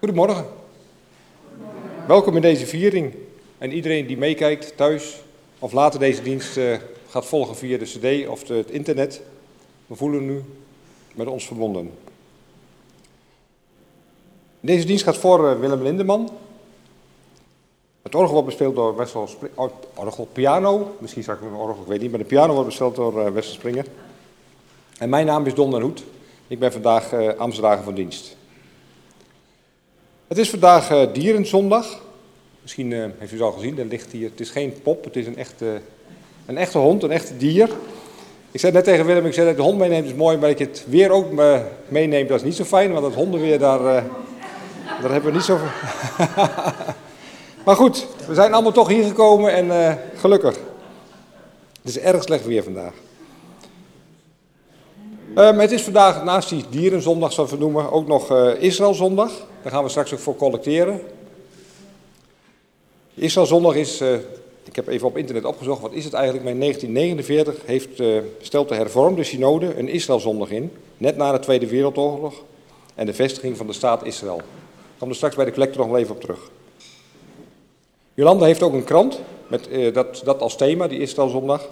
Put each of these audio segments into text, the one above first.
Goedemorgen. Welkom in deze viering. En iedereen die meekijkt thuis of later deze dienst uh, gaat volgen via de CD of het internet. We voelen nu met ons verbonden. Deze dienst gaat voor uh, Willem Lindeman. Het orgel wordt bespeeld door Wessel Springer. Oh, orgel, piano. Misschien zag ik een orgel, ik weet niet. Maar de piano wordt bespeeld door uh, Wessel Springer. En mijn naam is Don den Hoed. Ik ben vandaag uh, van dienst. Het is vandaag uh, Dierenzondag. Misschien uh, heeft u het al gezien, er ligt hier. Het is geen pop, het is een echte, een echte hond, een echte dier. Ik zei net tegen Willem, ik zei dat de hond meeneemt is mooi, maar dat je het weer ook meeneemt, dat is niet zo fijn, want het hondenweer, daar, daar hebben we niet zo maar goed, we zijn allemaal toch hier gekomen en gelukkig. Het is erg slecht weer vandaag. Um, het is vandaag naast die dierenzondag, zoals we noemen, ook nog uh, Israëlzondag. Daar gaan we straks ook voor collecteren. Israëlzondag is, uh, ik heb even op internet opgezocht, wat is het eigenlijk? Maar in 1949 heeft, uh, stelt de hervormde synode een Israëlzondag in, net na de Tweede Wereldoorlog en de vestiging van de staat Israël. Ik kom er straks bij de collector nog even op terug. Jolanda heeft ook een krant met dat, dat als thema, die Israëlzondag.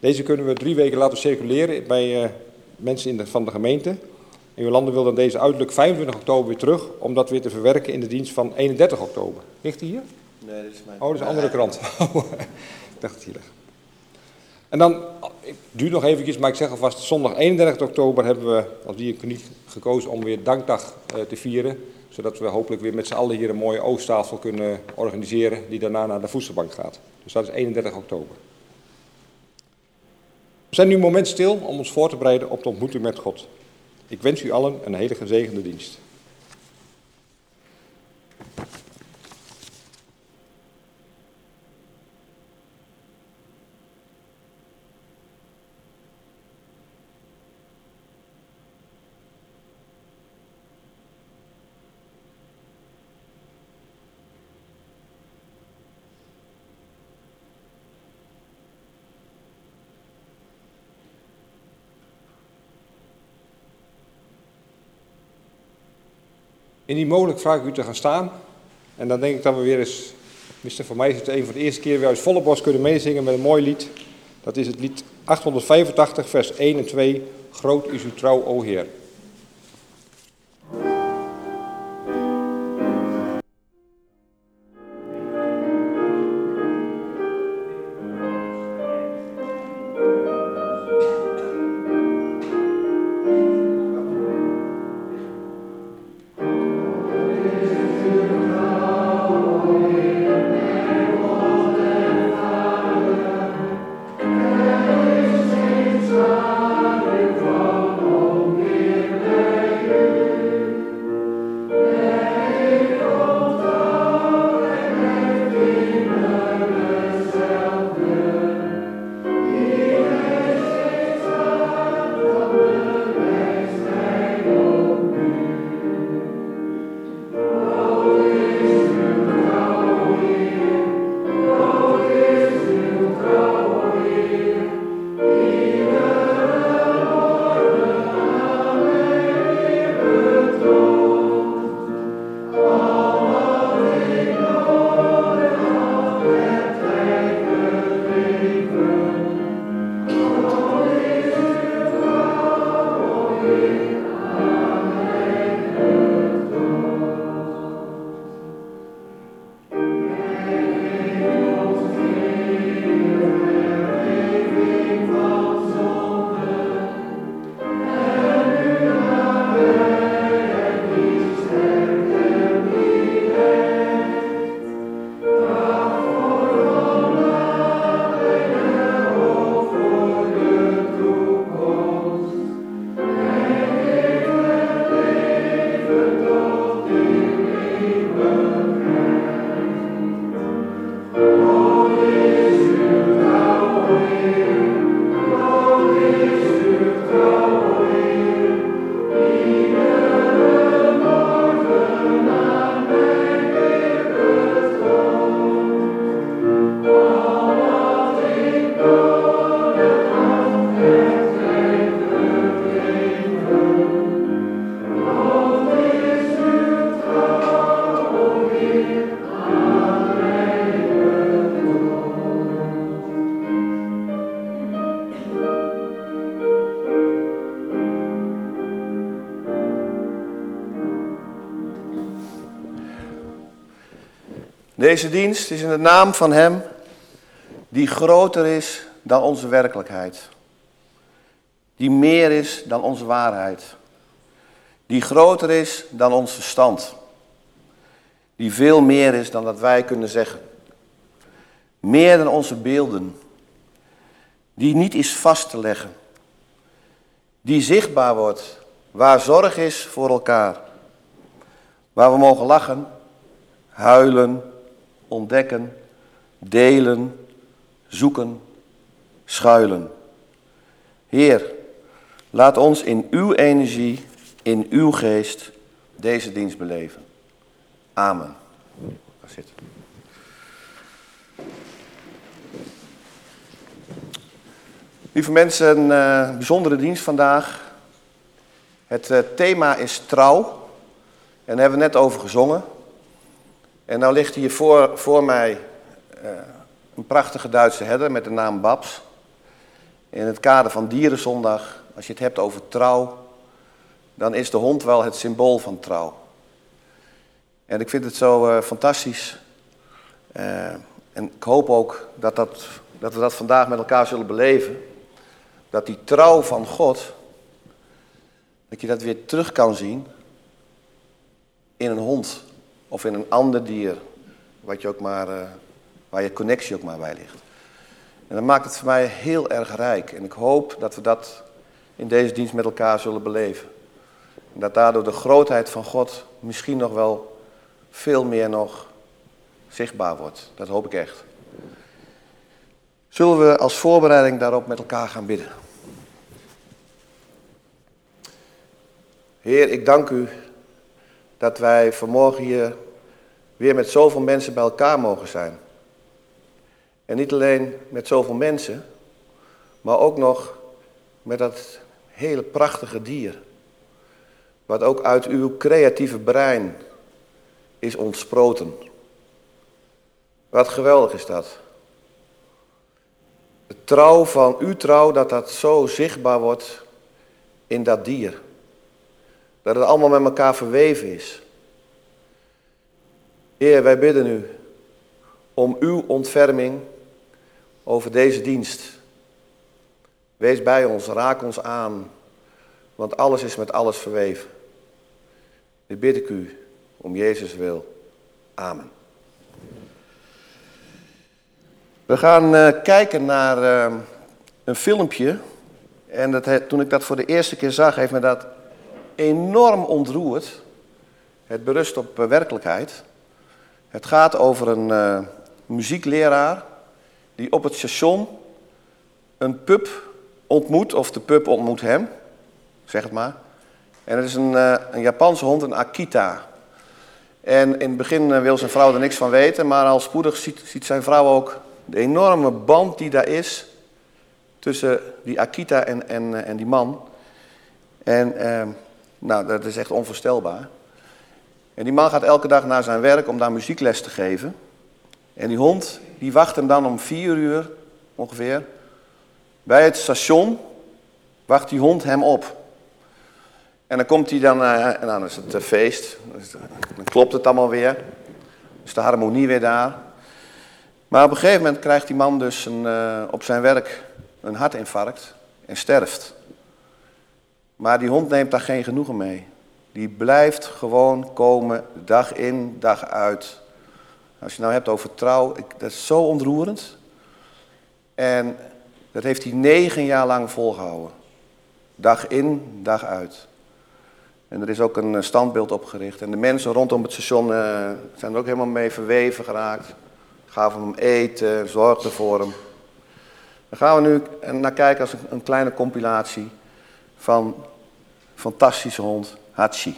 Deze kunnen we drie weken laten circuleren bij mensen in de, van de gemeente. En Jolande wil dan deze uiterlijk 25 oktober weer terug, om dat weer te verwerken in de dienst van 31 oktober. Ligt die hier? Nee, dat is mijn. Oh, dat is een andere krant. ik dacht het hier ligt. En dan, ik duur nog eventjes, maar ik zeg alvast, zondag 31 oktober hebben we als die gekozen om weer dankdag uh, te vieren. Zodat we hopelijk weer met z'n allen hier een mooie oosttafel kunnen organiseren, die daarna naar de voedselbank gaat. Dus dat is 31 oktober. We zijn nu een moment stil om ons voor te bereiden op de ontmoeting met God. Ik wens u allen een hele gezegende dienst. Indien mogelijk vraag ik u te gaan staan. En dan denk ik dat we weer eens, tenminste voor mij is het een van de eerste keer weer uit volle borst kunnen meezingen met een mooi lied. Dat is het lied 885, vers 1 en 2. Groot is uw trouw, o Heer. Deze dienst is in de naam van Hem die groter is dan onze werkelijkheid. Die meer is dan onze waarheid. Die groter is dan ons verstand. Die veel meer is dan dat wij kunnen zeggen. Meer dan onze beelden. Die niet is vast te leggen. Die zichtbaar wordt waar zorg is voor elkaar. Waar we mogen lachen, huilen, ontdekken, delen, zoeken, schuilen. Heer, laat ons in uw energie, in uw geest deze dienst beleven. Amen. Lieve mensen, een uh, bijzondere dienst vandaag. Het uh, thema is trouw. En daar hebben we net over gezongen. En nou ligt hier voor, voor mij uh, een prachtige Duitse herder met de naam Babs. In het kader van Dierenzondag, als je het hebt over trouw, dan is de hond wel het symbool van trouw. En ik vind het zo uh, fantastisch. Uh, en ik hoop ook dat, dat, dat we dat vandaag met elkaar zullen beleven. Dat die trouw van God, dat je dat weer terug kan zien in een hond of in een ander dier, wat je ook maar, uh, waar je connectie ook maar bij ligt. En dat maakt het voor mij heel erg rijk. En ik hoop dat we dat in deze dienst met elkaar zullen beleven. En dat daardoor de grootheid van God misschien nog wel veel meer nog zichtbaar wordt. Dat hoop ik echt. Zullen we als voorbereiding daarop met elkaar gaan bidden? Heer, ik dank u dat wij vanmorgen hier weer met zoveel mensen bij elkaar mogen zijn. En niet alleen met zoveel mensen, maar ook nog met dat hele prachtige dier. Wat ook uit uw creatieve brein is ontsproten. Wat geweldig is dat. De trouw van uw trouw, dat dat zo zichtbaar wordt in dat dier. Dat het allemaal met elkaar verweven is. Heer, wij bidden u om uw ontferming over deze dienst. Wees bij ons, raak ons aan, want alles is met alles verweven. Dit bid ik u om Jezus wil. Amen. We gaan uh, kijken naar uh, een filmpje. En dat, toen ik dat voor de eerste keer zag, heeft me dat enorm ontroerd. Het berust op uh, werkelijkheid. Het gaat over een muziekleraar die op het station een pub ontmoet, of de pub ontmoet hem, zeg het maar. En het is een, een Japanse hond, een Akita. En in het begin wil zijn vrouw er niks van weten, maar al spoedig ziet, ziet zijn vrouw ook de enorme band die daar is tussen die Akita en, en, en die man. En eh, nou, dat is echt onvoorstelbaar. En die man gaat elke dag naar zijn werk om daar muziekles te geven. En die hond, die wacht hem dan om vier uur ongeveer. Bij het station wacht die hond hem op. En dan komt hij dan, uh, en dan is het uh, feest. Dan klopt het allemaal weer. Is de harmonie weer daar. Maar op een gegeven moment krijgt die man dus een, op zijn werk een hartinfarct en sterft. Maar die hond neemt daar geen genoegen mee. Die blijft gewoon komen, dag in, dag uit. Als je nou hebt over trouw, ik, dat is zo ontroerend. En dat heeft hij negen jaar lang volgehouden. Dag in, dag uit. En er is ook een standbeeld opgericht. En de mensen rondom het station uh, zijn er ook helemaal mee verweven geraakt gaven hem eten, zorgden voor hem. Dan gaan we nu naar kijken als een kleine compilatie van fantastische hond Hachi.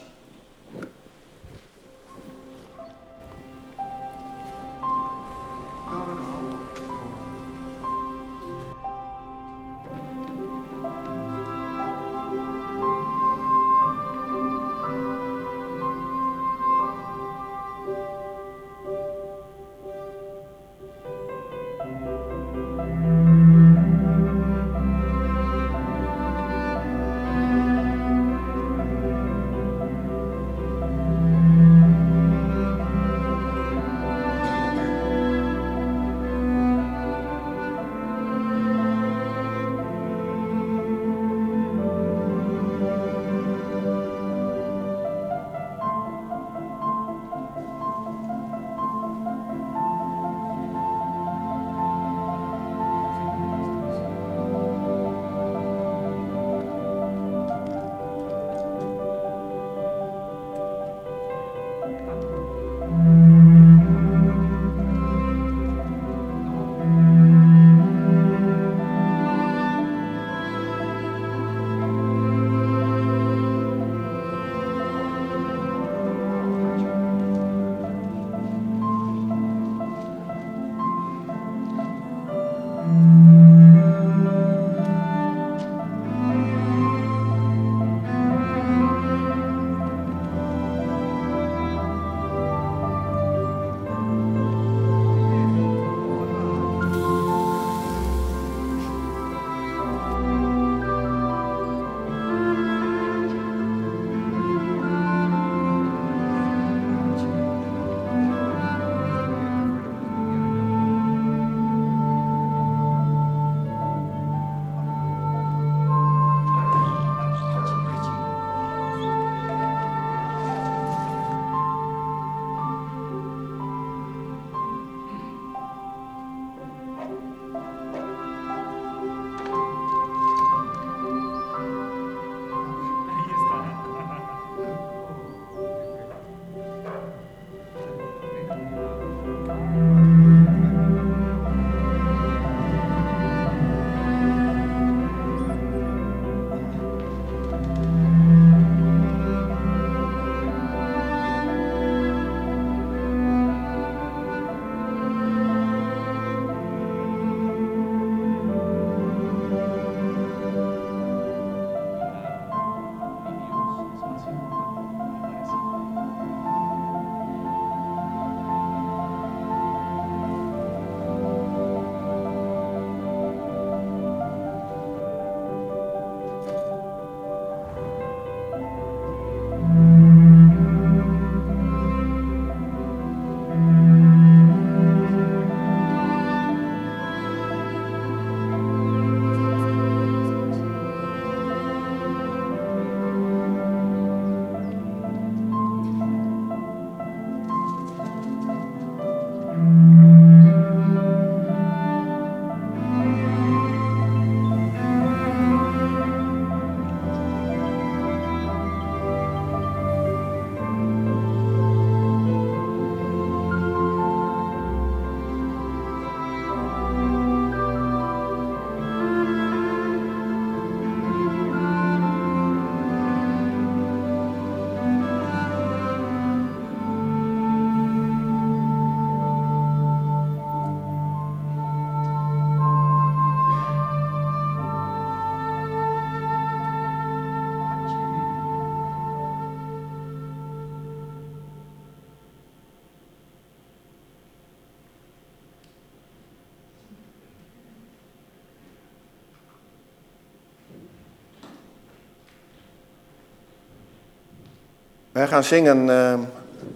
Wij gaan zingen uh,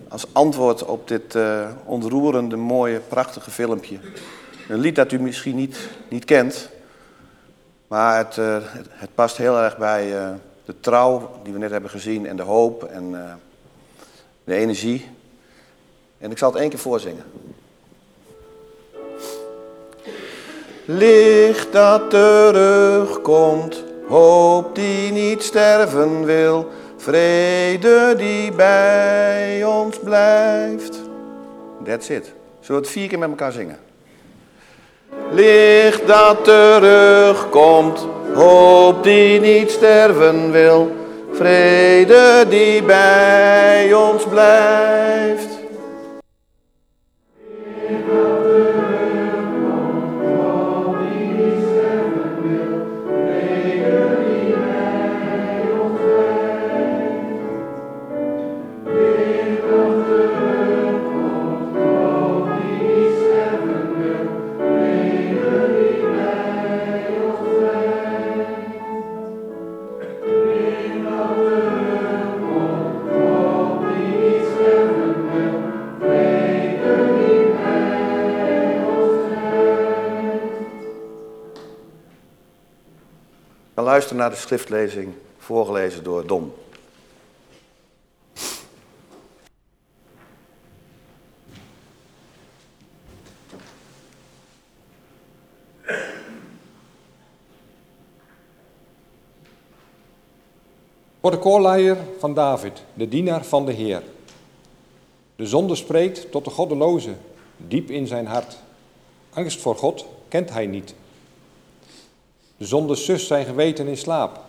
als antwoord op dit uh, ontroerende, mooie, prachtige filmpje. Een lied dat u misschien niet, niet kent, maar het, het, het, past heel erg bij de trouw die we net hebben gezien en de hoop en de energie. En ik zal het één keer voorzingen. Licht dat terugkomt, hoop die niet sterven wil, vrede die bij ons blijft. That's it. Zullen we het vier keer met elkaar zingen? Licht dat terugkomt, hoop die niet sterven wil, vrede die bij ons blijft. Luisteren naar de schriftlezing, voorgelezen door Don. Voor de van David, de dienaar van de Heer. De zonde spreekt tot de goddeloze, diep in zijn hart. Angst voor God kent hij niet. Zonder zus zijn geweten in slaap.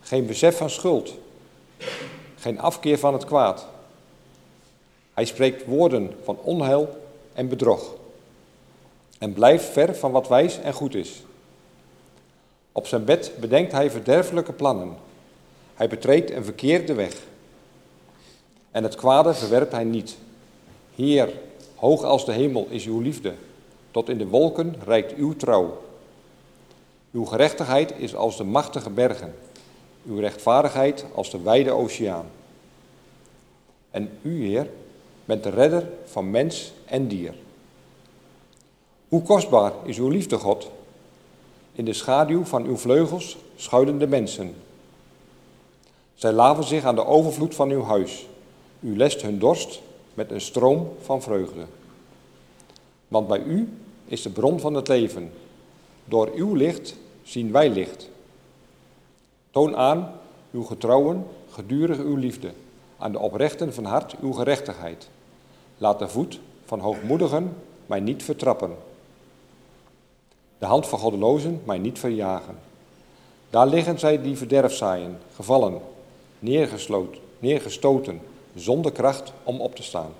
Geen besef van schuld. Geen afkeer van het kwaad. Hij spreekt woorden van onheil en bedrog. En blijft ver van wat wijs en goed is. Op zijn bed bedenkt hij verderfelijke plannen. Hij betreedt een verkeerde weg. En het kwade verwerpt hij niet. Heer, hoog als de hemel is uw liefde. Tot in de wolken reikt uw trouw. Uw gerechtigheid is als de machtige bergen, uw rechtvaardigheid als de wijde oceaan. En u, Heer, bent de redder van mens en dier. Hoe kostbaar is uw liefde, God? In de schaduw van uw vleugels schuilen de mensen. Zij laven zich aan de overvloed van uw huis. U lest hun dorst met een stroom van vreugde. Want bij u is de bron van het leven. Door uw licht zien wij licht. Toon aan uw getrouwen, gedurig uw liefde, aan de oprechten van hart uw gerechtigheid. Laat de voet van hoogmoedigen mij niet vertrappen. De hand van goddelozen mij niet verjagen. Daar liggen zij die verderf zaaien, gevallen, neergesloten, neergestoten, zonder kracht om op te staan.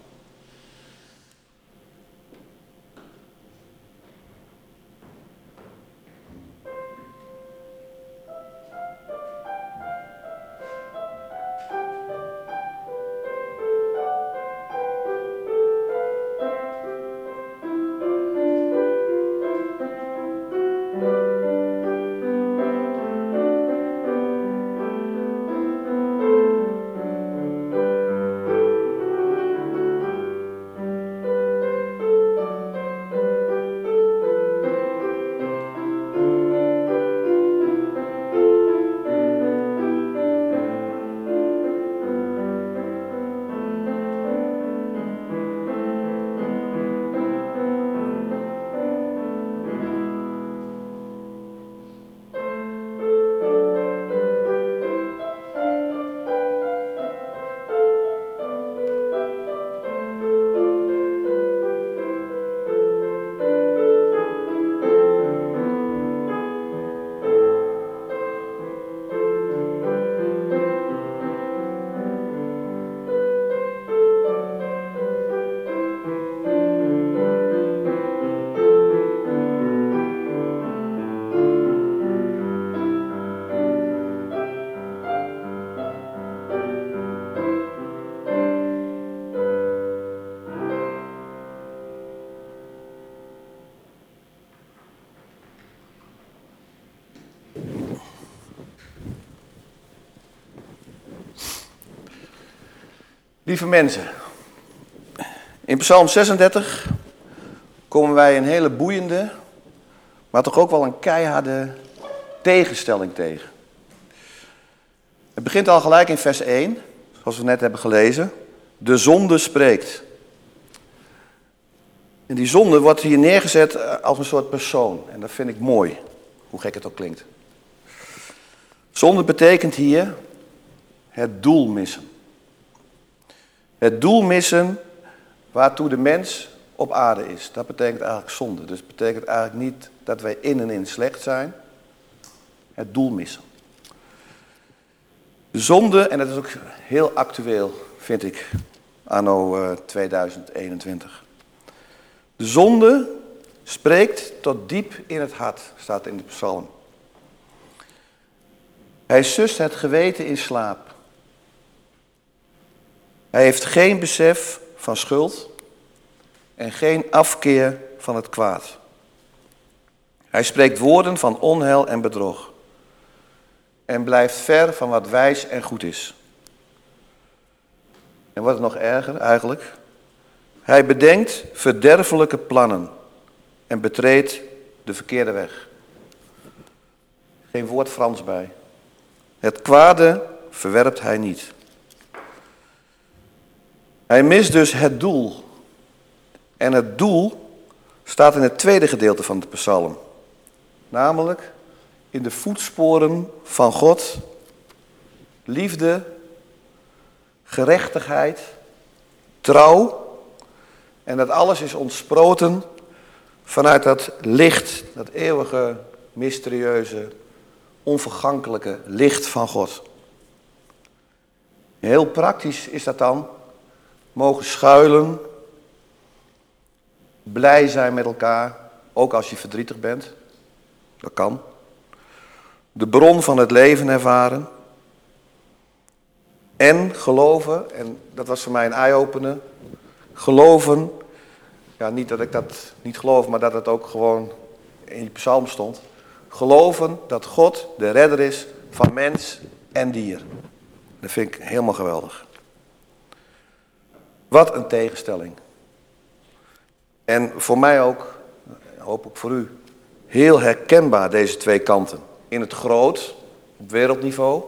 Lieve mensen, in Psalm 36 komen wij een hele boeiende, maar toch ook wel een keiharde tegenstelling tegen. Het begint al gelijk in vers 1, zoals we net hebben gelezen. De zonde spreekt. En die zonde wordt hier neergezet als een soort persoon. En dat vind ik mooi, hoe gek het ook klinkt. Zonde betekent hier het doel missen. Het doel missen waartoe de mens op aarde is. Dat betekent eigenlijk zonde. Dus betekent eigenlijk niet dat wij in en in slecht zijn. Het doel missen. De zonde, en dat is ook heel actueel, vind ik, anno 2021. Eh, de zonde spreekt tot diep in het hart, staat in de psalm. Hij sust het geweten in slaap. Hij heeft geen besef van schuld en geen afkeer van het kwaad. Hij spreekt woorden van onheil en bedrog en blijft ver van wat wijs en goed is. En wat nog erger eigenlijk, hij bedenkt verderfelijke plannen en betreedt de verkeerde weg. Geen woord Frans bij. Het kwade verwerpt hij niet. Hij mist dus het doel. En het doel staat in het tweede gedeelte van de psalm. Namelijk in de voetsporen van God, liefde, gerechtigheid, trouw. En dat alles is ontsproten vanuit dat licht, dat eeuwige, mysterieuze, onvergankelijke licht van God. Heel praktisch is dat dan mogen schuilen, blij zijn met elkaar, ook als je verdrietig bent. Dat kan. De bron van het leven ervaren. En geloven, en dat was voor mij een eye-opener. Geloven, ja niet dat ik dat niet geloof, maar dat het ook gewoon in die psalm stond. Geloven dat God de redder is van mens en dier. Dat vind ik helemaal geweldig. Wat een tegenstelling. En voor mij ook, hoop ik voor u, heel herkenbaar deze twee kanten. In het groot, op wereldniveau.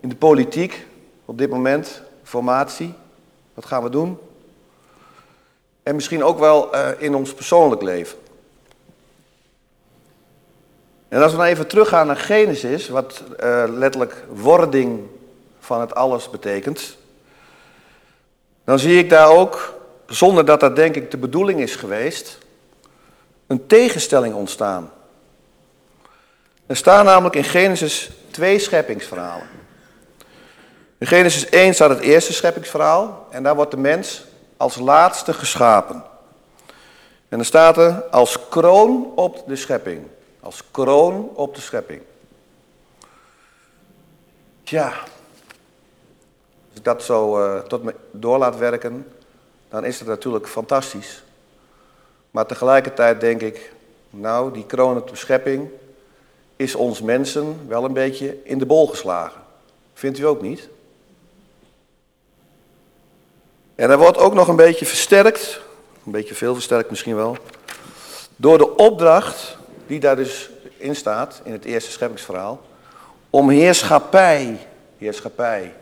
In de politiek, op dit moment, formatie. Wat gaan we doen? En misschien ook wel uh, in ons persoonlijk leven. En als we nou even teruggaan naar Genesis, wat uh, letterlijk wording van het alles betekent, dan zie ik daar ook, zonder dat dat denk ik de bedoeling is geweest, een tegenstelling ontstaan. Er staan namelijk in Genesis twee scheppingsverhalen. In Genesis 1 staat het eerste scheppingsverhaal en daar wordt de mens als laatste geschapen. En dan staat er als kroon op de schepping. Als kroon op de schepping. Tja, als ik dat zo uh, tot me door laat werken, dan is het natuurlijk fantastisch. Maar tegelijkertijd denk ik, nou, die kroon op schepping is ons mensen wel een beetje in de bol geslagen. Vindt u ook niet? En hij wordt ook nog een beetje versterkt, een beetje veel versterkt misschien wel, door de opdracht die daar dus in staat, in het eerste scheppingsverhaal, om heerschappij, heerschappij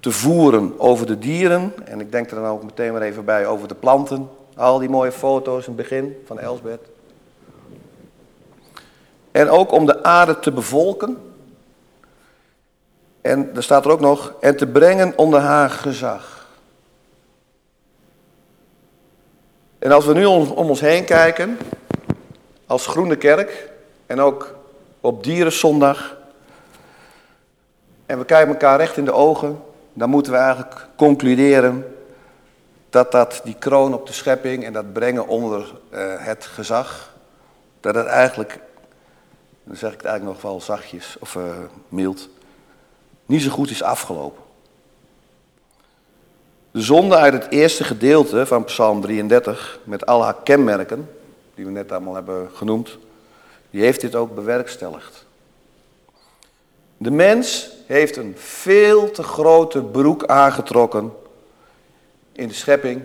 te voeren over de dieren. En ik denk er dan ook meteen maar even bij over de planten. Al die mooie foto's in het begin van Elsbeth. En ook om de aarde te bevolken. En er staat er ook nog, en te brengen onder haar gezag. En als we nu om, om ons heen kijken, als Groene Kerk en ook op Dierenzondag, en we kijken elkaar recht in de ogen, dan moeten we eigenlijk concluderen dat dat die kroon op de schepping en dat brengen onder uh, het gezag, dat het eigenlijk, dan zeg ik het eigenlijk nog wel zachtjes of uh, mild, niet zo goed is afgelopen. De zonde uit het eerste gedeelte van Psalm 33, met al haar kenmerken, die we net allemaal hebben genoemd, die heeft dit ook bewerkstelligd. De mens heeft een veel te grote broek aangetrokken in de schepping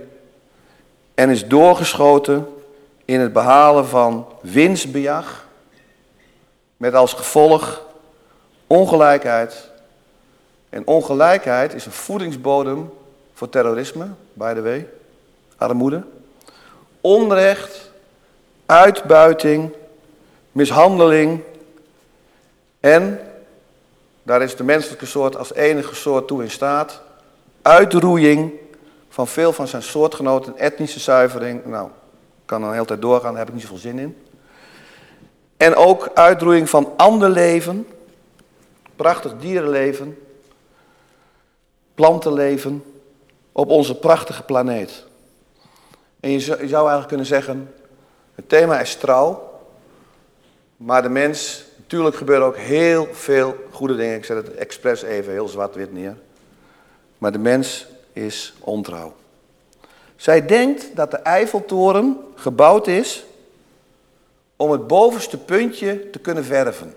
en is doorgeschoten in het behalen van winstbejag met als gevolg ongelijkheid. En ongelijkheid is een voedingsbodem voor terrorisme, by the way, armoede, onrecht, uitbuiting, mishandeling en, daar is de menselijke soort als enige soort toe in staat, uitroeiing van veel van zijn soortgenoten, etnische zuivering. Nou, kan de hele tijd doorgaan, daar heb ik niet zoveel zin in. En ook uitroeiing van ander leven, prachtig dierenleven, plantenleven op onze prachtige planeet. En je zou eigenlijk kunnen zeggen, het thema is trouw, maar de mens, natuurlijk gebeuren ook heel veel goede dingen. Ik zet het expres even heel zwart-wit neer. Maar de mens is ontrouw. Zij denkt dat de Eiffeltoren gebouwd is om het bovenste puntje te kunnen verven.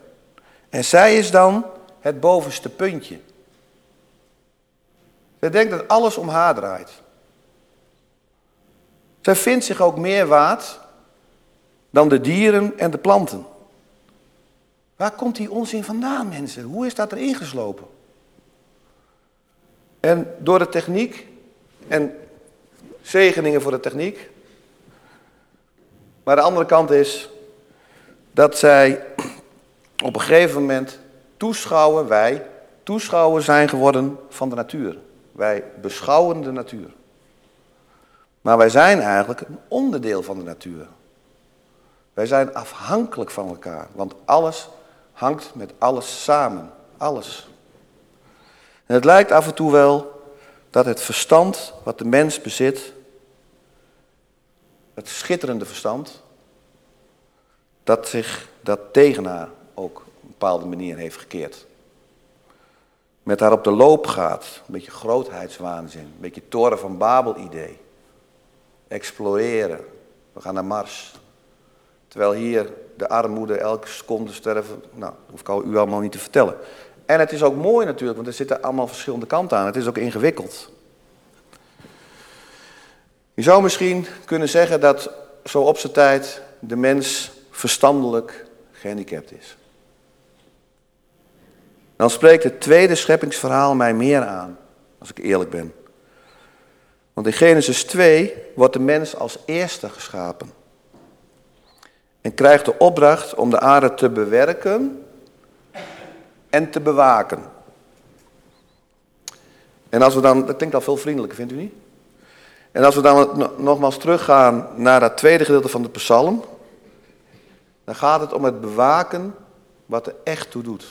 En zij is dan het bovenste puntje. Zij denkt dat alles om haar draait. Zij vindt zich ook meer waard dan de dieren en de planten. Waar komt die onzin vandaan, mensen? Hoe is dat erin geslopen? En door de techniek, en zegeningen voor de techniek. Maar de andere kant is dat zij op een gegeven moment toeschouwen, wij toeschouwer zijn geworden van de natuur. Wij beschouwen de natuur. Maar wij zijn eigenlijk een onderdeel van de natuur. Wij zijn afhankelijk van elkaar, want alles hangt met alles samen. Alles. En het lijkt af en toe wel dat het verstand wat de mens bezit, het schitterende verstand, dat zich dat tegen haar ook op een bepaalde manier heeft gekeerd. Met haar op de loop gaat, een beetje grootheidswaanzin, een beetje toren van Babel idee. Exploreren, we gaan naar Mars. Terwijl hier de armoede elke seconde sterven, nou, hoef ik u allemaal niet te vertellen. En het is ook mooi natuurlijk, want er zitten allemaal verschillende kanten aan. Het is ook ingewikkeld. Je zou misschien kunnen zeggen dat zo op zijn tijd de mens verstandelijk gehandicapt is. Dan spreekt het tweede scheppingsverhaal mij meer aan, als ik eerlijk ben. Want in Genesis 2 wordt de mens als eerste geschapen. En krijgt de opdracht om de aarde te bewerken en te bewaken. En als we dan, dat klinkt al veel vriendelijker, vindt u niet? En als we dan nogmaals teruggaan naar dat tweede gedeelte van de psalm, dan gaat het om het bewaken wat er echt toe doet.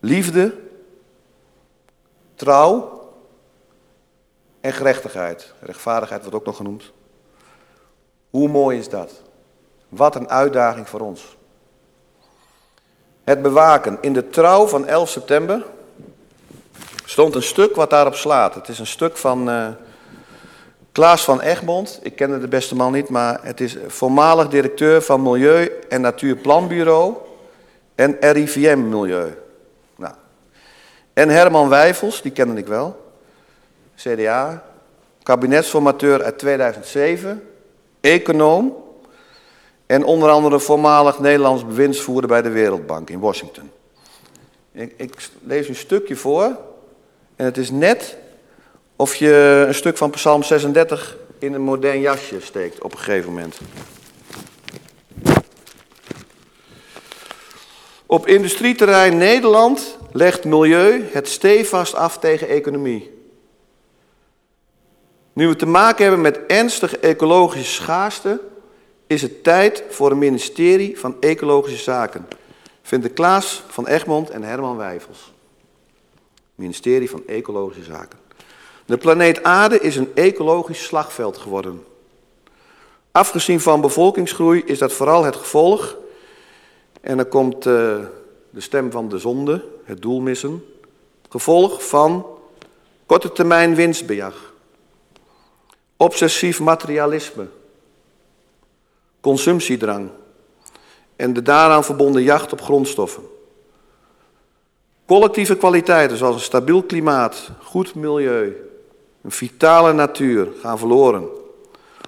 Liefde, trouw en gerechtigheid. Rechtvaardigheid wordt ook nog genoemd. Hoe mooi is dat? Wat een uitdaging voor ons. Het bewaken. In de trouw van 11 september stond een stuk wat daarop slaat. Het is een stuk van uh, Klaas van Egmond. Ik kende de beste man niet, maar het is voormalig directeur van Milieu- en Natuurplanbureau en RIVM Milieu. Nou. En Herman Wijfels, die kende ik wel. CDA, kabinetsformateur uit 2007, econoom en onder andere voormalig Nederlands bewindsvoerder bij de Wereldbank in Washington. Ik, lees een stukje voor en het is net of je een stuk van Psalm 36 in een modern jasje steekt op een gegeven moment. Op industrieterrein Nederland legt milieu het stevast af tegen economie. Nu we te maken hebben met ernstige ecologische schaarste, is het tijd voor een ministerie van Ecologische Zaken. Vinden Klaas van Egmond en Herman Wijfels. Ministerie van Ecologische Zaken. De planeet Aarde is een ecologisch slagveld geworden. Afgezien van bevolkingsgroei is dat vooral het gevolg, en dan komt uh, de stem van de zonde, het doel missen, gevolg van korte termijn winstbejag, obsessief materialisme, consumptiedrang en de daaraan verbonden jacht op grondstoffen. Collectieve kwaliteiten zoals een stabiel klimaat, goed milieu, een vitale natuur gaan verloren.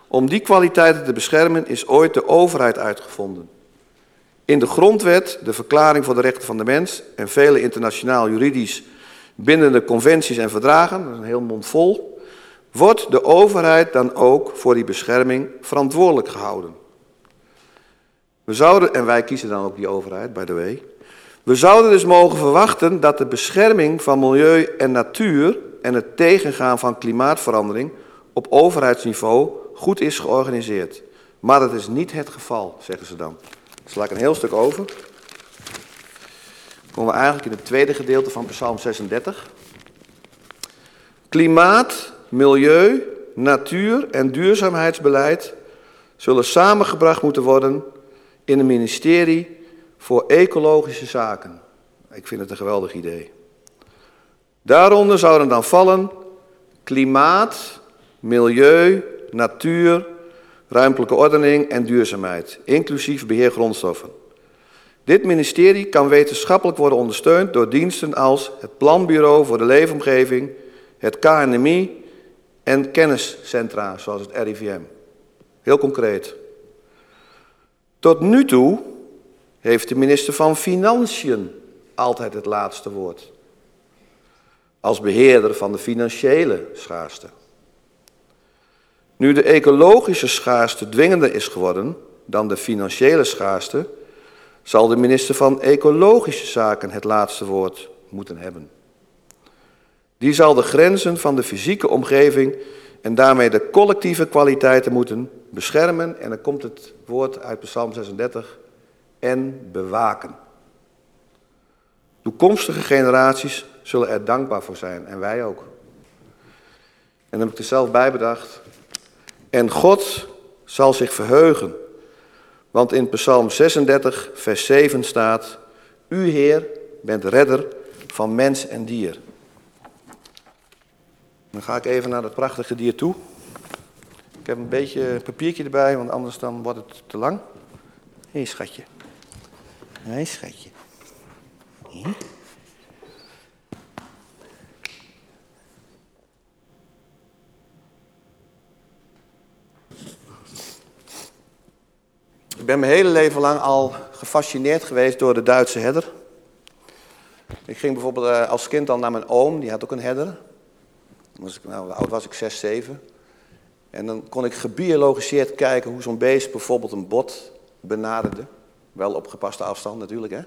Om die kwaliteiten te beschermen is ooit de overheid uitgevonden. In de grondwet, de verklaring voor de rechten van de mens en vele internationaal juridisch bindende conventies en verdragen, dat is een heel mond vol, wordt de overheid dan ook voor die bescherming verantwoordelijk gehouden. We zouden, en wij kiezen dan ook die overheid, by the way, we zouden dus mogen verwachten dat de bescherming van milieu en natuur en het tegengaan van klimaatverandering op overheidsniveau goed is georganiseerd. Maar dat is niet het geval, zeggen ze dan. Sla ik een heel stuk over. Dan komen we eigenlijk in het tweede gedeelte van Psalm 36. Klimaat, milieu, natuur en duurzaamheidsbeleid zullen samengebracht moeten worden in een ministerie voor ecologische zaken. Ik vind het een geweldig idee. Daaronder zouden dan vallen klimaat, milieu, natuur, ruimtelijke ordening en duurzaamheid, inclusief beheer grondstoffen. Dit ministerie kan wetenschappelijk worden ondersteund door diensten als het Planbureau voor de Leefomgeving, het KNMI en kenniscentra zoals het RIVM. Heel concreet. Tot nu toe heeft de minister van Financiën altijd het laatste woord. Als beheerder van de financiële schaarste. Nu de ecologische schaarste dwingender is geworden dan de financiële schaarste, zal de minister van Ecologische Zaken het laatste woord moeten hebben. Die zal de grenzen van de fysieke omgeving en daarmee de collectieve kwaliteiten moeten beschermen. En dan komt het woord uit Psalm 36, en bewaken. Toekomstige generaties zullen er dankbaar voor zijn en wij ook. En dan heb ik er zelf bij bedacht. En God zal zich verheugen. Want in Psalm 36, vers 7 staat: U, Heer, bent redder van mens en dier. Dan ga ik even naar dat prachtige dier toe. Ik heb een beetje papiertje erbij, want anders dan wordt het te lang. Hé, schatje. Hé, schatje. Ik ben mijn hele leven lang al gefascineerd geweest door de Duitse herder. Ik ging bijvoorbeeld eh, als kind dan naar mijn oom, die had ook een herder. Was ik, nou, oud was ik 6, 7. En dan kon ik gebiologiseerd kijken hoe zo'n beest bijvoorbeeld een bot benaderde. Wel op gepaste afstand natuurlijk, hè.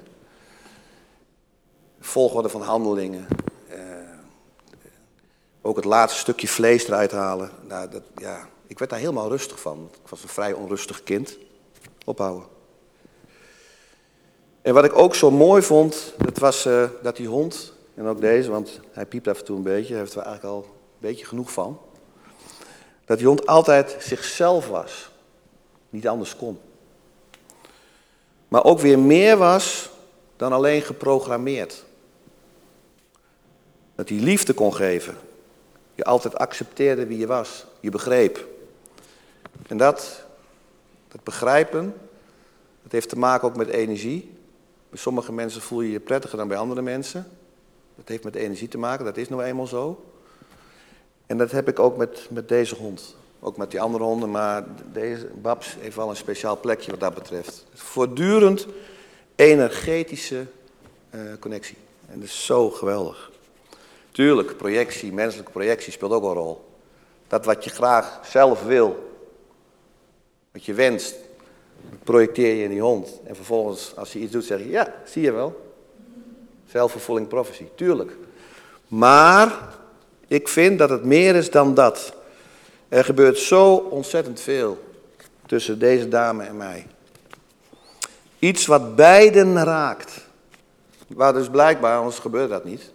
Volgorde van handelingen. Eh, ook het laatste stukje vlees eruit halen. Nou, dat, ja, ik werd daar helemaal rustig van. Ik was een vrij onrustig kind. Ophouden. En wat ik ook zo mooi vond, dat was uh, dat die hond, en ook deze, want hij piept af en toe een beetje, heeft er eigenlijk al beetje genoeg van. Dat die hond altijd zichzelf was, niet anders kon. Maar ook weer meer was dan alleen geprogrammeerd. Dat hij liefde kon geven. Je altijd accepteerde wie je was. Je begreep. En dat dat begrijpen, dat heeft te maken ook met energie. Bij sommige mensen voel je je prettiger dan bij andere mensen. Dat heeft met energie te maken, dat is nou eenmaal zo. En dat heb ik ook met, met deze hond. Ook met die andere honden, maar deze Babs heeft wel een speciaal plekje wat dat betreft. Voortdurend energetische uh, connectie. En dat is zo geweldig. Tuurlijk, projectie, menselijke projectie speelt ook een rol. Dat wat je graag zelf wil, wat je wenst, projecteer je in die hond. En vervolgens, als hij iets doet, zeg je, ja, zie je wel. Zelfvervulling prophecy, tuurlijk. Maar ik vind dat het meer is dan dat. Er gebeurt zo ontzettend veel tussen deze dame en mij. Iets wat beiden raakt. Waar dus blijkbaar, anders gebeurt dat niet.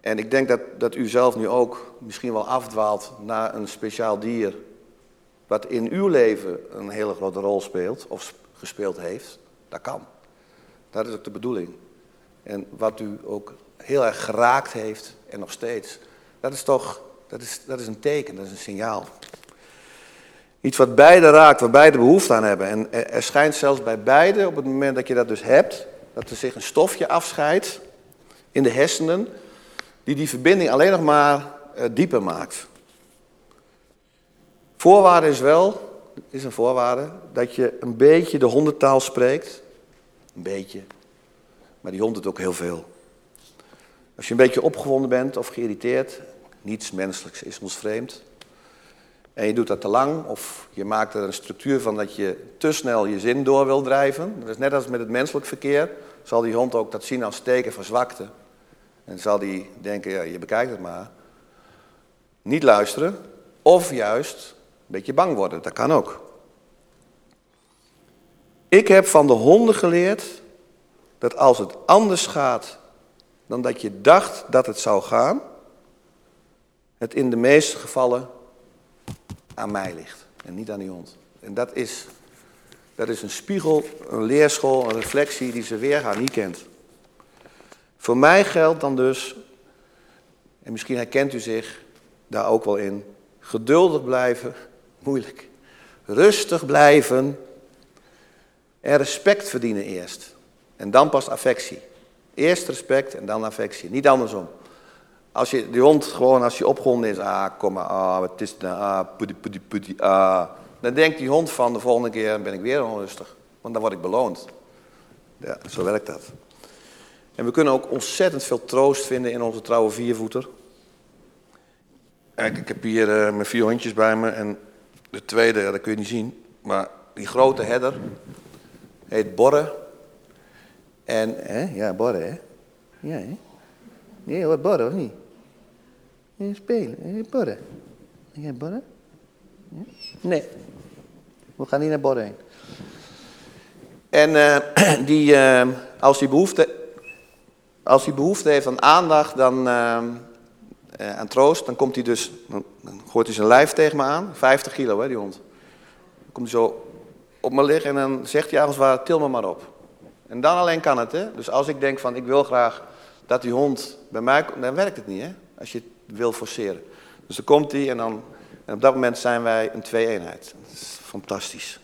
En ik denk dat, dat u zelf nu ook misschien wel afdwaalt naar een speciaal dier wat in uw leven een hele grote rol speelt of gespeeld heeft, dat kan. Dat is ook de bedoeling. En wat u ook heel erg geraakt heeft en nog steeds, dat is toch, dat is, dat is een teken, dat is een signaal. Iets wat beide raakt, waar beide behoefte aan hebben. En er schijnt zelfs bij beide, op het moment dat je dat dus hebt, dat er zich een stofje afscheidt, in de hersenen die die verbinding alleen nog maar uh, dieper maakt. Voorwaarde is wel, is een voorwaarde, dat je een beetje de hondentaal spreekt. Een beetje. Maar die hond doet ook heel veel. Als je een beetje opgewonden bent of geïrriteerd, niets menselijks is ons vreemd. En je doet dat te lang of je maakt er een structuur van dat je te snel je zin door wil drijven. Dat is net als met het menselijk verkeer. Zal die hond ook dat zien als teken van zwakte. En zal die denken, ja, je bekijkt het maar. Niet luisteren. Of juist een beetje bang worden. Dat kan ook. Ik heb van de honden geleerd dat als het anders gaat dan dat je dacht dat het zou gaan, het in de meeste gevallen aan mij ligt en niet aan die hond. En dat is, dat is een spiegel, een leerschool, een reflectie die ze weergaan niet kent. Voor mij geldt dan dus, en misschien herkent u zich daar ook wel in, geduldig blijven, moeilijk. Rustig blijven en respect verdienen eerst. En dan pas affectie. Eerst respect en dan affectie, niet andersom. Als je die hond gewoon, als je opgewonden is, ah, kom maar, ah, wat is het nou, ah, putty, putty, putty, ah. Dan denkt die hond van, de volgende keer ben ik weer onrustig. Want dan word ik beloond. Ja, zo werkt dat. En we kunnen ook ontzettend veel troost vinden in onze trouwe viervoeter. Kijk, ik heb hier uh, mijn vier hondjes bij me en de tweede, dat kun je niet zien. Maar die grote herder heet Borre. En, hè, ja, Borre, hè? Ja, hè? Nee hoor, Borre, of niet? Ja, spelen, hè, Borre. Ja, Borre? Ja? Nee. We gaan niet naar Borre heen. En uh, die, uh, als hij behoefte, als hij behoefte heeft aan aandacht, dan, uh, aan troost, dan komt hij dus, dan, dan gooit hij zijn lijf tegen me aan. 50 kilo, hè, die hond. Dan komt hij zo op me liggen en dan zegt hij als het ware, til me maar op. En dan alleen kan het, hè. Dus als ik denk van, ik wil graag dat die hond bij mij komt, dan werkt het niet, hè. Als je het wil forceren. Dus dan komt hij en dan, en op dat moment zijn wij een twee-eenheid. Dat is fantastisch.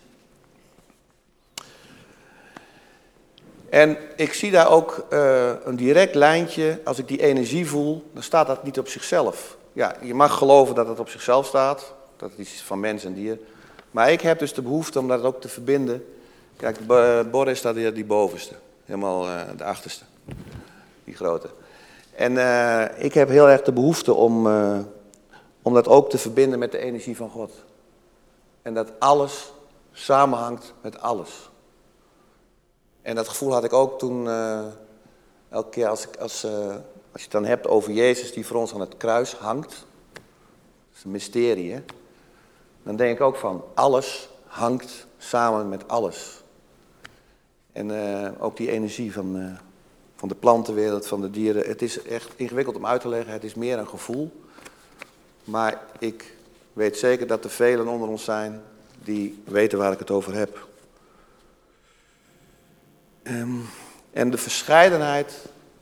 En ik zie daar ook uh, een direct lijntje, als ik die energie voel, dan staat dat niet op zichzelf. Ja, je mag geloven dat het op zichzelf staat, dat het iets is van mens en dier. Maar ik heb dus de behoefte om dat ook te verbinden. Kijk, Boris staat hier die bovenste, helemaal uh, de achterste, die grote. En uh, ik heb heel erg de behoefte om, om dat ook te verbinden met de energie van God. En dat alles samenhangt met alles. En dat gevoel had ik ook toen, elke keer als, ik, als, als je het dan hebt over Jezus die voor ons aan het kruis hangt. Dat is een mysterie, hè? dan denk ik ook van alles hangt samen met alles. En uh, ook die energie van, uh, van de plantenwereld, van de dieren. Het is echt ingewikkeld om uit te leggen. Het is meer een gevoel. Maar ik weet zeker dat er velen onder ons zijn die weten waar ik het over heb. Um, en de verscheidenheid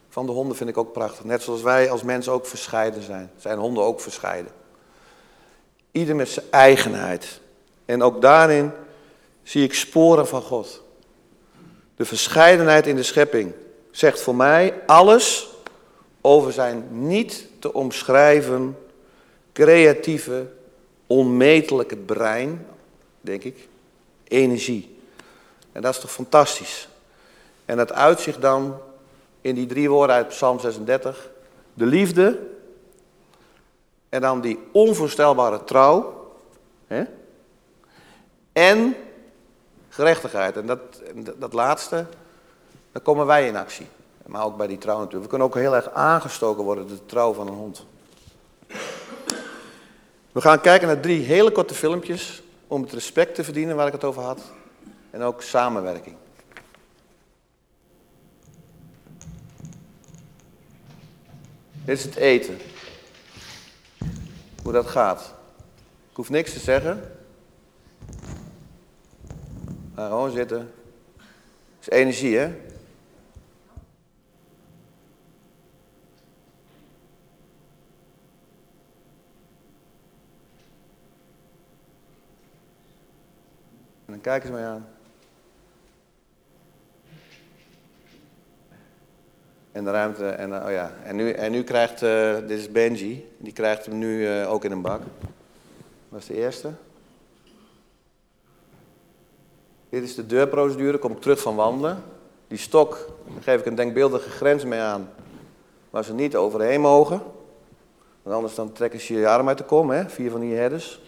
van de honden vind ik ook prachtig. Net zoals wij als mensen ook verscheiden zijn, zijn honden ook verscheiden. Ieder met zijn eigenheid. En ook daarin zie ik sporen van God. De verscheidenheid in de schepping zegt voor mij alles over zijn niet te omschrijven, creatieve, onmetelijke brein, denk ik, energie. En dat is toch fantastisch. En dat uitzicht dan in die drie woorden uit Psalm 36. De liefde, en dan die onvoorstelbare trouw. Hè? En gerechtigheid. En dat, dat laatste, daar komen wij in actie. Maar ook bij die trouw natuurlijk. We kunnen ook heel erg aangestoken worden, de trouw van een hond. We gaan kijken naar drie hele korte filmpjes om het respect te verdienen waar ik het over had. En ook samenwerking. Dit is het eten hoe dat gaat. Ik hoef niks te zeggen. Maar gewoon zitten. Het is energie, hè? En dan kijken ze mij aan. En de ruimte. En, eh, oh ja. en, nu, en nu krijgt, eh, dit is Benji, die krijgt hem nu eh, ook in een bak. Dat is de eerste. Dit is de deurprocedure, kom ik terug van wandelen. Die stok, daar geef ik een denkbeeldige grens mee aan, waar ze niet overheen mogen. Want anders dan trekken ze je arm uit de kom, hè? vier van die herders.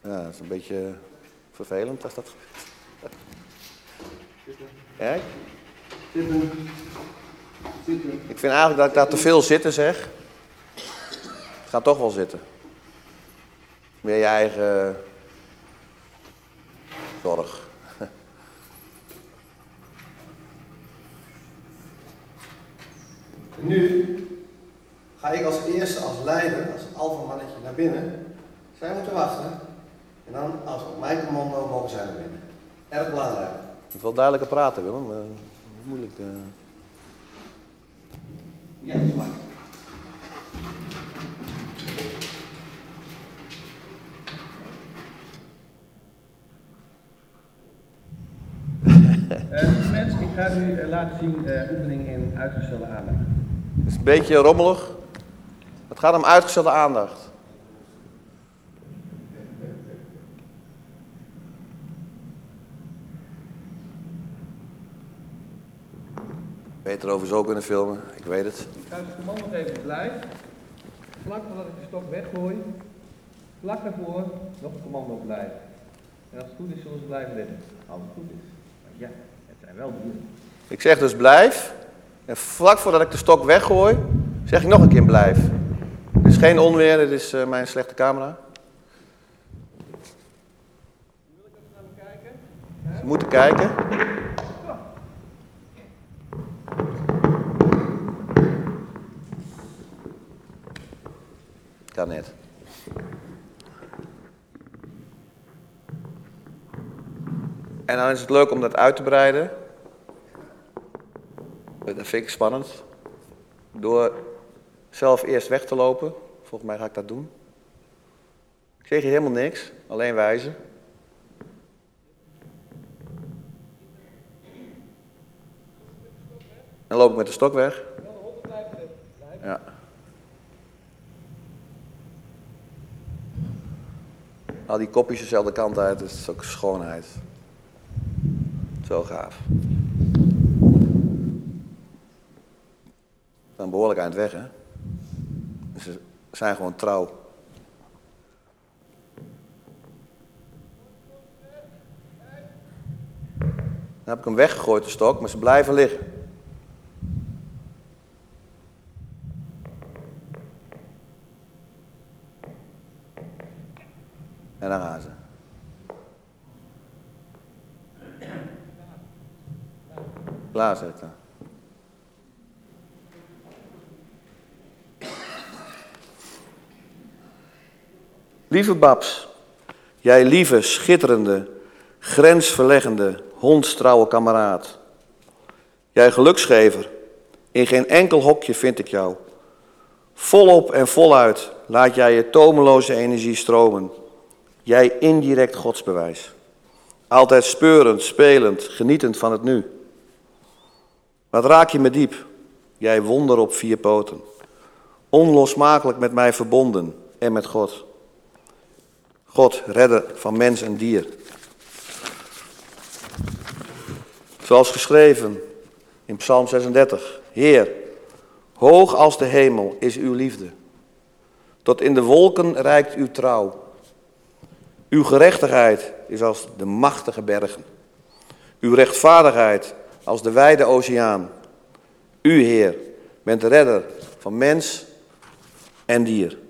Ja, dat is een beetje vervelend als dat. Kijk. Ik vind eigenlijk dat ik daar te veel zitten zeg. Het gaat toch wel zitten. Meer je eigen zorg. Nu ga ik als eerste, als leider, als alfamannetje naar binnen. Zij moeten wachten. En dan, als op mijn commando, mogen zij naar binnen. Erg belangrijk. Je moet wel duidelijker praten, Willem. Uh, moeilijk. Uh... Ja, dat is waar. Uh, mensen, ik ga u uh, laten zien uh, oefening in uitgestelde aandacht. Het is een beetje rommelig. Het gaat om uitgestelde aandacht. Beter over zo kunnen filmen, ik weet het. Ik ga het commando even blijf. Vlak voordat ik de stok weggooi, vlak daarvoor nog een commando blijf. En als het goed is, zullen ze blijven zitten. Als het goed is. Ja, wel. Ik zeg dus blijf. En vlak voordat ik de stok weggooi, zeg ik nog een keer blijf. Het is geen onweer, dit is uh, mijn slechte camera. Ze moeten kijken. Kan net. En dan is het leuk om dat uit te breiden. Dat vind ik spannend. Door zelf eerst weg te lopen. Volgens mij ga ik dat doen. Ik zeg je helemaal niks, alleen wijzen. Dan loop ik met de stok weg. Ja. Al die kopjes dezelfde kant uit, dat is ook schoonheid. Zo gaaf. Dan behoorlijk aan het weg, hè? Ze zijn gewoon trouw. Dan heb ik hem weggegooid, de stok, maar ze blijven liggen. En dan gaan ze. Klaarzetten. Lieve Babs, jij lieve, schitterende, grensverleggende, hondstrouwe kameraad. Jij geluksgever, in geen enkel hokje vind ik jou. Volop en voluit laat jij je tomeloze energie stromen. Jij indirect godsbewijs. Altijd speurend, spelend, genietend van het nu. Wat raak je me diep, jij wonder op vier poten. Onlosmakelijk met mij verbonden en met God. God, redder van mens en dier. Zoals geschreven in Psalm 36. Heer, hoog als de hemel is uw liefde. Tot in de wolken reikt uw trouw. Uw gerechtigheid is als de machtige bergen. Uw rechtvaardigheid als de wijde oceaan. U, Heer, bent de redder van mens en dier.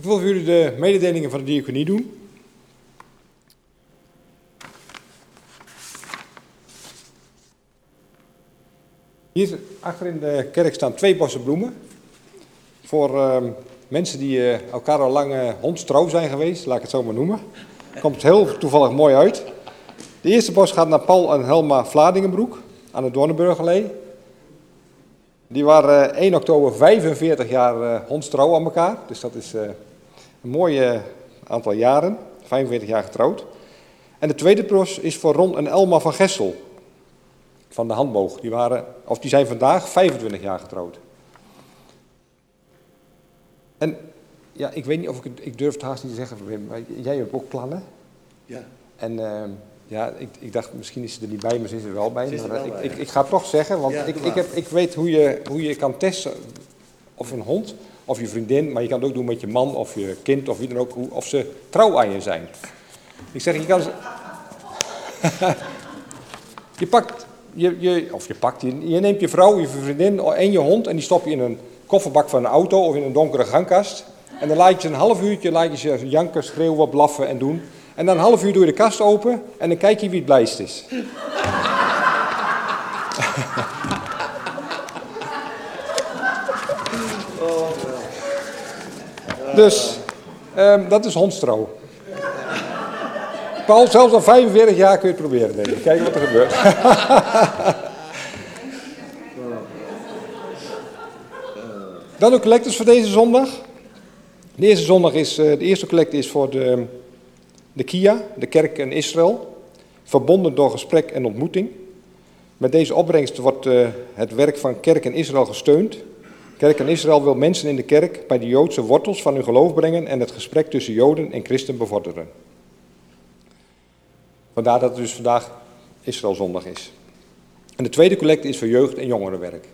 Ik wil voor jullie de mededelingen van de diaconie doen. Hier achter in de kerk staan twee bossen bloemen. Voor ehm, mensen die eh, elkaar al lang uh, hondstrouw zijn geweest, laat ik het zo maar noemen. Komt heel toevallig mooi uit. De eerste bos gaat naar Paul en Helma Vladingenbroek aan de Doornenburgerlee. Die waren 1 oktober 45 jaar hondstrouw aan elkaar. Dus dat is een mooi aantal jaren. 45 jaar getrouwd. En de tweede bos is voor Ron en Elma van Gessel. Van de handboog. Die, waren, of die zijn vandaag 25 jaar getrouwd. En ja, ik weet niet of ik het, ik durf het haast niet te zeggen, Wim, maar jij hebt ook plannen. Ja. En uh, ja, ik, ik, dacht misschien is ze er niet bij, maar ze is er wel bij. Ze is er wel ik, bij, ik, ik, ga het toch zeggen, want Ja, ik, heb, ik weet hoe je, hoe je kan testen of een hond, of je vriendin, maar je kan het ook doen met je man of je kind of wie dan ook, of ze trouw aan je zijn. Ik zeg, je kan ze... je pakt, je, je, of je pakt, je, je neemt je vrouw, je vriendin en je hond en die stop je in een kofferbak van een auto of in een donkere gangkast. En dan laat je ze een half uurtje laat je ze janken, schreeuwen, blaffen en doen. En dan een half uur doe je de kast open en dan kijk je wie het blijst is. Dus, ehm, dat is hondstrouw. Paul, zelfs al 45 jaar kun je het proberen, denk ik. Kijken wat er gebeurt. Dan de collectors voor deze zondag. De eerste zondag is, eh, de eerste collecte is voor de, de KIA, de Kerk in Israël. Verbonden door gesprek en ontmoeting. Met deze opbrengst wordt eh, het werk van Kerk in Israël gesteund. Kerk in Israël wil mensen in de kerk bij de Joodse wortels van hun geloof brengen en het gesprek tussen Joden en Christen bevorderen. Vandaar dat het dus vandaag Israëlzondag is. En de tweede collecte is voor jeugd- en jongerenwerk.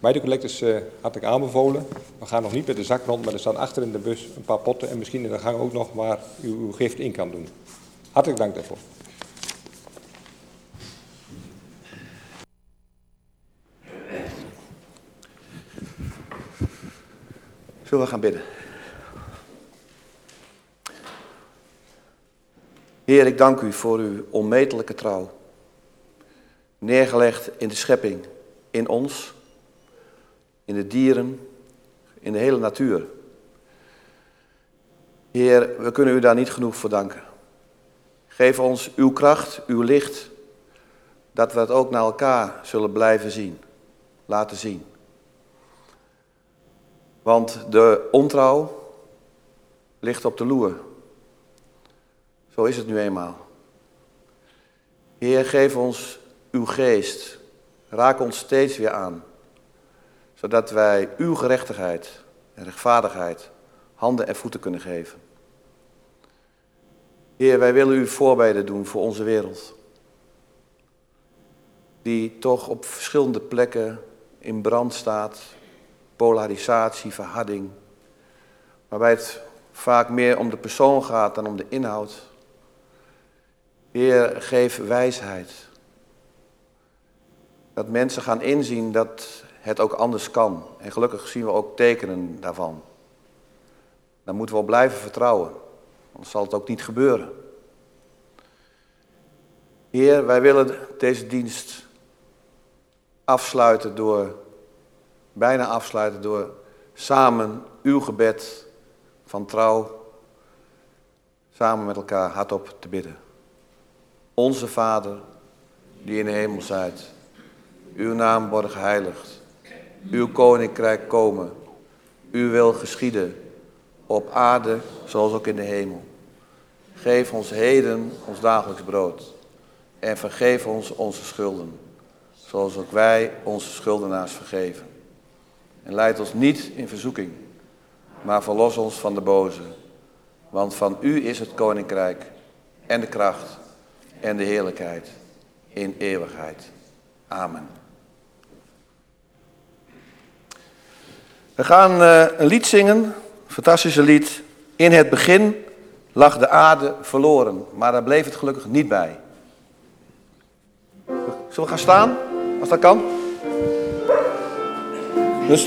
Beide collectors eh hartelijk aanbevolen. We gaan nog niet met de zak rond, maar er staan achter in de bus een paar potten en misschien in de gang ook nog waar u uw gift in kan doen. Hartelijk dank daarvoor. Zullen we gaan bidden? Heer, ik dank u voor uw onmetelijke trouw. Neergelegd in de schepping, in ons, in de dieren, in de hele natuur. Heer, we kunnen u daar niet genoeg voor danken. Geef ons uw kracht, uw licht, dat we het ook naar elkaar zullen blijven zien, laten zien. Want de ontrouw ligt op de loer. Zo is het nu eenmaal. Heer, geef ons uw geest. Raak ons steeds weer aan. Zodat wij uw gerechtigheid en rechtvaardigheid handen en voeten kunnen geven. Heer, wij willen u voorbeden doen voor onze wereld. Die toch op verschillende plekken in brand staat. Polarisatie, verharding. Waarbij het vaak meer om de persoon gaat dan om de inhoud. Heer, geef wijsheid. Dat mensen gaan inzien dat het ook anders kan. En gelukkig zien we ook tekenen daarvan. Daar moeten we op blijven vertrouwen. Anders zal het ook niet gebeuren. Heer, wij willen deze dienst afsluiten door, bijna afsluiten door samen uw gebed van trouw, samen met elkaar hardop te bidden. Onze Vader, die in de hemel zijt, uw naam worden geheiligd, uw koninkrijk komen, uw wil geschieden, op aarde zoals ook in de hemel. Geef ons heden ons dagelijks brood en vergeef ons onze schulden, zoals ook wij onze schuldenaars vergeven. En leid ons niet in verzoeking, maar verlos ons van de boze. Want van u is het koninkrijk en de kracht en de heerlijkheid in eeuwigheid. Amen. We gaan eh, een lied zingen, een fantastische lied. In het begin lag de aarde verloren, maar daar bleef het gelukkig niet bij. Zullen we gaan staan, als dat kan? Dus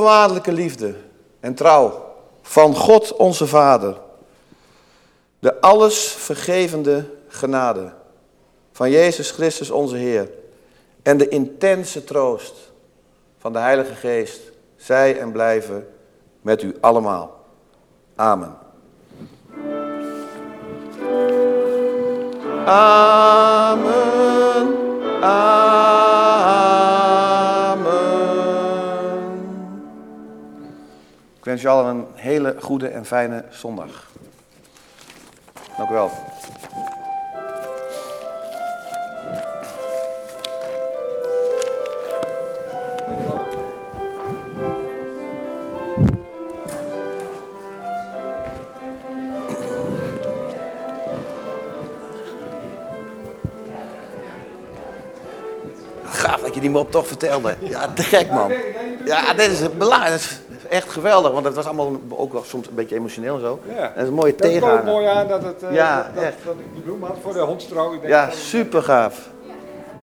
onvoorwaardelijke liefde en trouw van God onze Vader, de alles vergevende genade van Jezus Christus onze Heer en de intense troost van de Heilige Geest, zij en blijven met u allemaal. Amen. Amen. Amen. Wens je allen een hele goede en fijne zondag. Dank u wel. Gaaf dat je die mop toch vertelde. Ja, te gek man. Ja, dit is belangrijk. Dat echt geweldig, want het was allemaal ook wel soms een beetje emotioneel en zo. Ja. En dat is een mooie Dat komt tegenhanger. mooi aan dat, het, eh, Ja, dat, dat ik die bloem had voor de hondstrouw. Ik denk Ja, super gaaf.